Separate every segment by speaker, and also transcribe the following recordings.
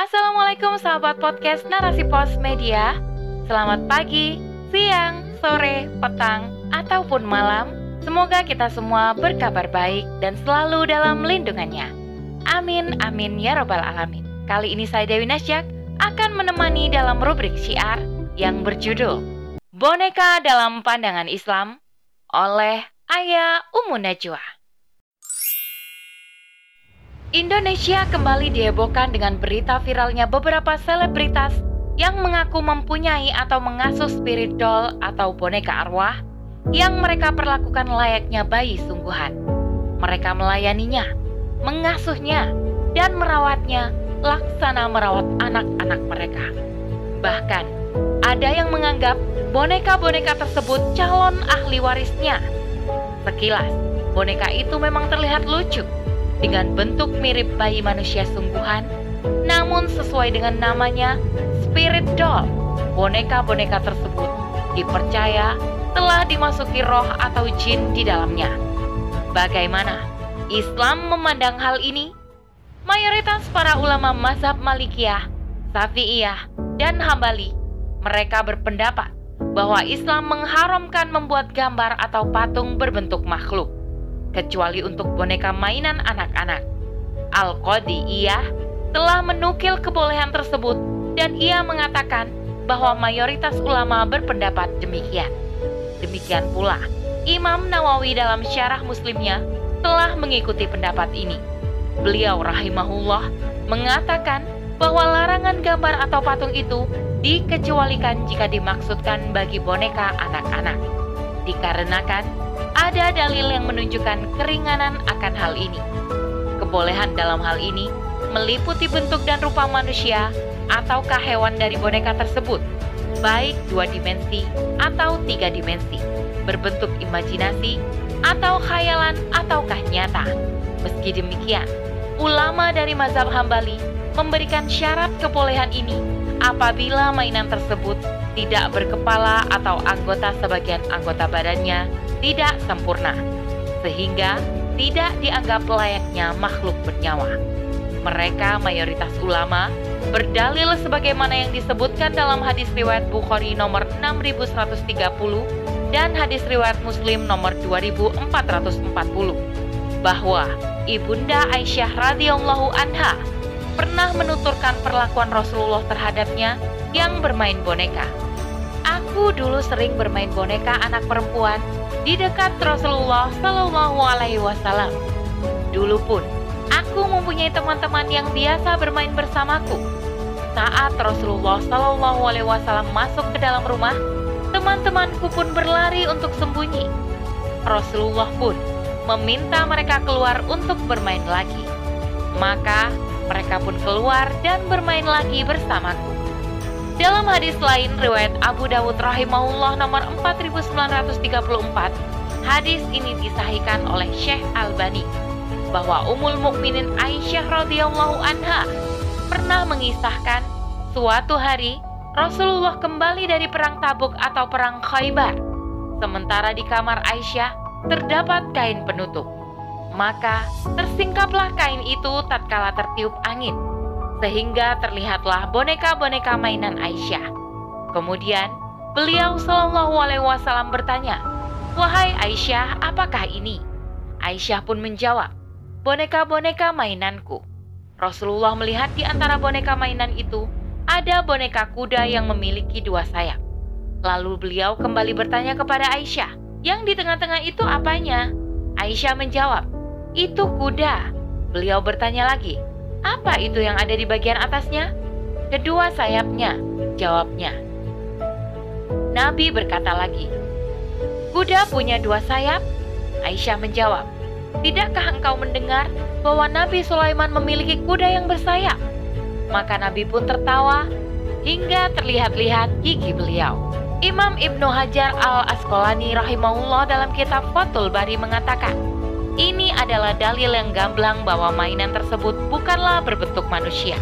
Speaker 1: Assalamualaikum sahabat podcast Narasi Pos Media. Selamat pagi, siang, sore, petang, ataupun malam. Semoga kita semua berkabar baik dan selalu dalam lindungannya. Amin, amin, ya robbal alamin. Kali ini saya Dewi Nasyak akan menemani dalam rubrik syiar yang berjudul Boneka dalam Pandangan Islam oleh Ayah Umu Najwa. Indonesia kembali dihebohkan dengan berita viralnya beberapa selebritas yang mengaku mempunyai atau mengasuh spirit doll atau boneka arwah yang mereka perlakukan layaknya bayi sungguhan. Mereka melayaninya, mengasuhnya, dan merawatnya laksana merawat anak-anak mereka. Bahkan, ada yang menganggap boneka-boneka tersebut calon ahli warisnya. Sekilas, boneka itu memang terlihat lucu, dengan bentuk mirip bayi manusia sungguhan, namun sesuai dengan namanya, spirit doll. Boneka-boneka tersebut dipercaya telah dimasuki roh atau jin di dalamnya. Bagaimana Islam memandang hal ini? Mayoritas para ulama mazhab Malikiyah, Syafi'iyah, dan Hambali, mereka berpendapat bahwa Islam mengharamkan membuat gambar atau patung berbentuk makhluk kecuali untuk boneka mainan anak-anak. Al-Qadiyah telah menukil kebolehan tersebut dan ia mengatakan bahwa mayoritas ulama berpendapat demikian. Demikian pula, Imam Nawawi dalam syarah muslimnya telah mengikuti pendapat ini. Beliau rahimahullah mengatakan bahwa larangan gambar atau patung itu dikecualikan jika dimaksudkan bagi boneka anak-anak. Dikarenakan ada dalil yang menunjukkan keringanan akan hal ini. Kebolehan dalam hal ini meliputi bentuk dan rupa manusia ataukah hewan dari boneka tersebut, baik dua dimensi atau tiga dimensi, berbentuk imajinasi atau khayalan ataukah nyata. Meski demikian, ulama dari mazhab Hambali memberikan syarat kebolehan ini apabila mainan tersebut tidak berkepala atau anggota sebagian anggota badannya tidak sempurna, sehingga tidak dianggap layaknya makhluk bernyawa. Mereka mayoritas ulama berdalil sebagaimana yang disebutkan dalam hadis riwayat Bukhari nomor 6130 dan hadis riwayat Muslim nomor 2440 bahwa Ibunda Aisyah radhiyallahu anha pernah menuturkan perlakuan Rasulullah terhadapnya yang bermain boneka. Aku dulu sering bermain boneka anak perempuan di dekat Rasulullah Shallallahu Alaihi Wasallam. Dulu pun aku mempunyai teman-teman yang biasa bermain bersamaku. Saat Rasulullah Shallallahu Alaihi Wasallam masuk ke dalam rumah, teman-temanku pun berlari untuk sembunyi. Rasulullah pun meminta mereka keluar untuk bermain lagi. Maka mereka pun keluar dan bermain lagi bersamaku. Dalam hadis lain riwayat Abu Dawud rahimahullah nomor 4934, hadis ini disahihkan oleh Syekh Albani bahwa Ummul Mukminin Aisyah radhiyallahu anha pernah mengisahkan suatu hari Rasulullah kembali dari perang Tabuk atau perang Khaybar. Sementara di kamar Aisyah terdapat kain penutup. Maka tersingkaplah kain itu tatkala tertiup angin sehingga terlihatlah boneka-boneka mainan Aisyah. Kemudian beliau Shallallahu Alaihi Wasallam bertanya, wahai Aisyah, apakah ini? Aisyah pun menjawab, boneka-boneka mainanku. Rasulullah melihat di antara boneka mainan itu ada boneka kuda yang memiliki dua sayap. Lalu beliau kembali bertanya kepada Aisyah, yang di tengah-tengah itu apanya? Aisyah menjawab, itu kuda. Beliau bertanya lagi, apa itu yang ada di bagian atasnya? Kedua sayapnya, jawabnya. Nabi berkata lagi, Kuda punya dua sayap? Aisyah menjawab, Tidakkah engkau mendengar bahwa Nabi Sulaiman memiliki kuda yang bersayap? Maka Nabi pun tertawa hingga terlihat-lihat gigi beliau. Imam Ibnu Hajar al-Asqalani rahimahullah dalam kitab Fathul Bari mengatakan, ini adalah dalil yang gamblang bahwa mainan tersebut bukanlah berbentuk manusia.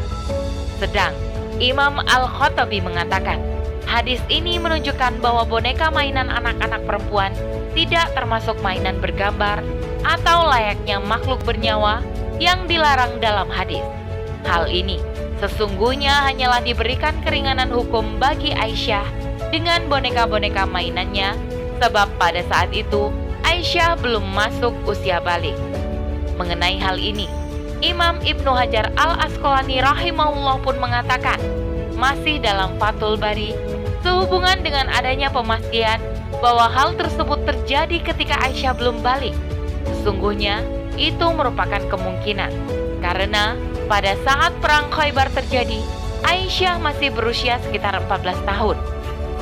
Speaker 1: Sedang Imam Al-Khattabi mengatakan, hadis ini menunjukkan bahwa boneka mainan anak-anak perempuan tidak termasuk mainan bergambar atau layaknya makhluk bernyawa yang dilarang dalam hadis. Hal ini Sesungguhnya hanyalah diberikan keringanan hukum bagi Aisyah dengan boneka-boneka mainannya, sebab pada saat itu Aisyah belum masuk usia balik. Mengenai hal ini, Imam Ibnu Hajar al-Asqalani rahimahullah pun mengatakan, masih dalam Fathul Bari, sehubungan dengan adanya pemastian bahwa hal tersebut terjadi ketika Aisyah belum balik. Sesungguhnya, itu merupakan kemungkinan, karena pada saat perang Khaybar terjadi, Aisyah masih berusia sekitar 14 tahun.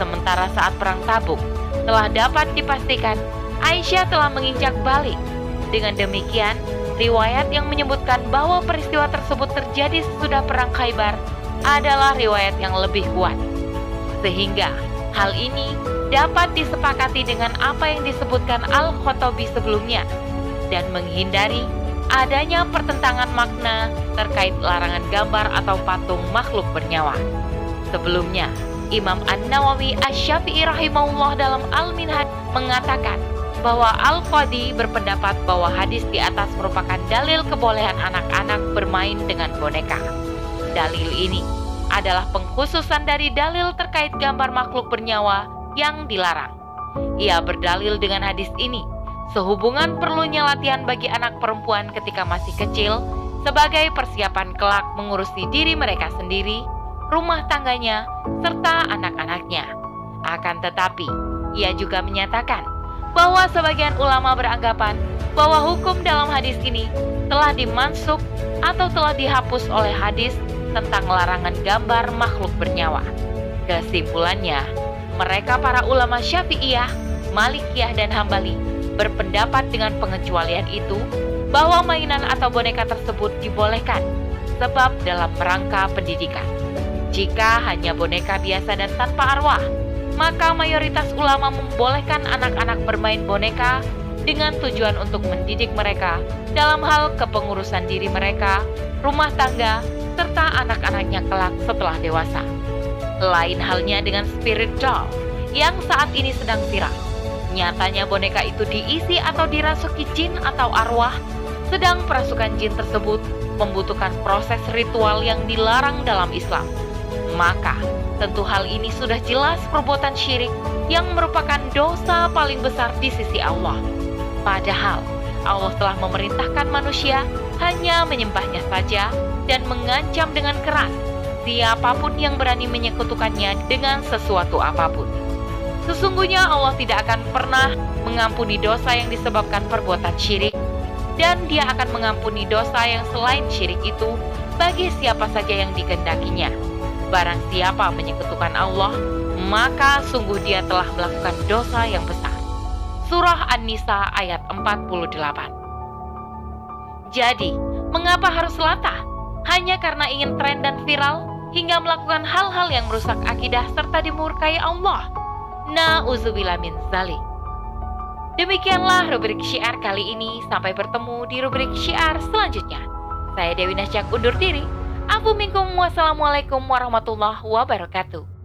Speaker 1: Sementara saat perang Tabuk, telah dapat dipastikan Aisyah telah menginjak balik. Dengan demikian, Riwayat yang menyebutkan bahwa peristiwa tersebut terjadi sesudah perang Khaybar adalah riwayat yang lebih kuat. Sehingga hal ini dapat disepakati dengan apa yang disebutkan Al-Khotobi sebelumnya dan menghindari adanya pertentangan makna terkait larangan gambar atau patung makhluk bernyawa. Sebelumnya, Imam An-Nawawi Asy-Syafi'i rahimahullah dalam Al-Minhaj mengatakan bahwa Al-Qadi berpendapat bahwa hadis di atas merupakan dalil kebolehan anak-anak bermain dengan boneka. Dalil ini adalah pengkhususan dari dalil terkait gambar makhluk bernyawa yang dilarang. Ia berdalil dengan hadis ini, sehubungan perlunya latihan bagi anak perempuan ketika masih kecil sebagai persiapan kelak mengurusi diri mereka sendiri, rumah tangganya, serta anak-anaknya. Akan tetapi, ia juga menyatakan bahwa sebagian ulama beranggapan bahwa hukum dalam hadis ini telah dimansuk atau telah dihapus oleh hadis tentang larangan gambar makhluk bernyawa. Kesimpulannya, mereka para ulama Syafi'iyah, Malikiyah dan Hambali berpendapat dengan pengecualian itu bahwa mainan atau boneka tersebut dibolehkan sebab dalam rangka pendidikan. Jika hanya boneka biasa dan tanpa arwah, maka mayoritas ulama membolehkan anak-anak bermain boneka dengan tujuan untuk mendidik mereka dalam hal kepengurusan diri mereka, rumah tangga, serta anak-anaknya kelak setelah dewasa. Lain halnya dengan spirit doll yang saat ini sedang viral. Nyatanya boneka itu diisi atau dirasuki jin atau arwah, sedang perasukan jin tersebut membutuhkan proses ritual yang dilarang dalam Islam. Maka, Tentu hal ini sudah jelas perbuatan syirik yang merupakan dosa paling besar di sisi Allah. Padahal Allah telah memerintahkan manusia hanya menyembahnya saja dan mengancam dengan keras siapa pun yang berani menyekutukannya dengan sesuatu apa pun. Sesungguhnya Allah tidak akan pernah mengampuni dosa yang disebabkan perbuatan syirik dan dia akan mengampuni dosa yang selain syirik itu bagi siapa saja yang dikendakinya. Barang siapa menyekutukan Allah, maka sungguh dia telah melakukan dosa yang besar. Surah An-Nisa ayat 48 Jadi, mengapa harus latah? Hanya karena ingin tren dan viral hingga melakukan hal-hal yang merusak akidah serta dimurkai Allah. Na'udzubillah min zalik. Demikianlah rubrik syiar kali ini. Sampai bertemu di rubrik syiar selanjutnya. Saya Dewi Nasyak undur diri. Afu minkum wassalamualaikum warahmatullahi wabarakatuh.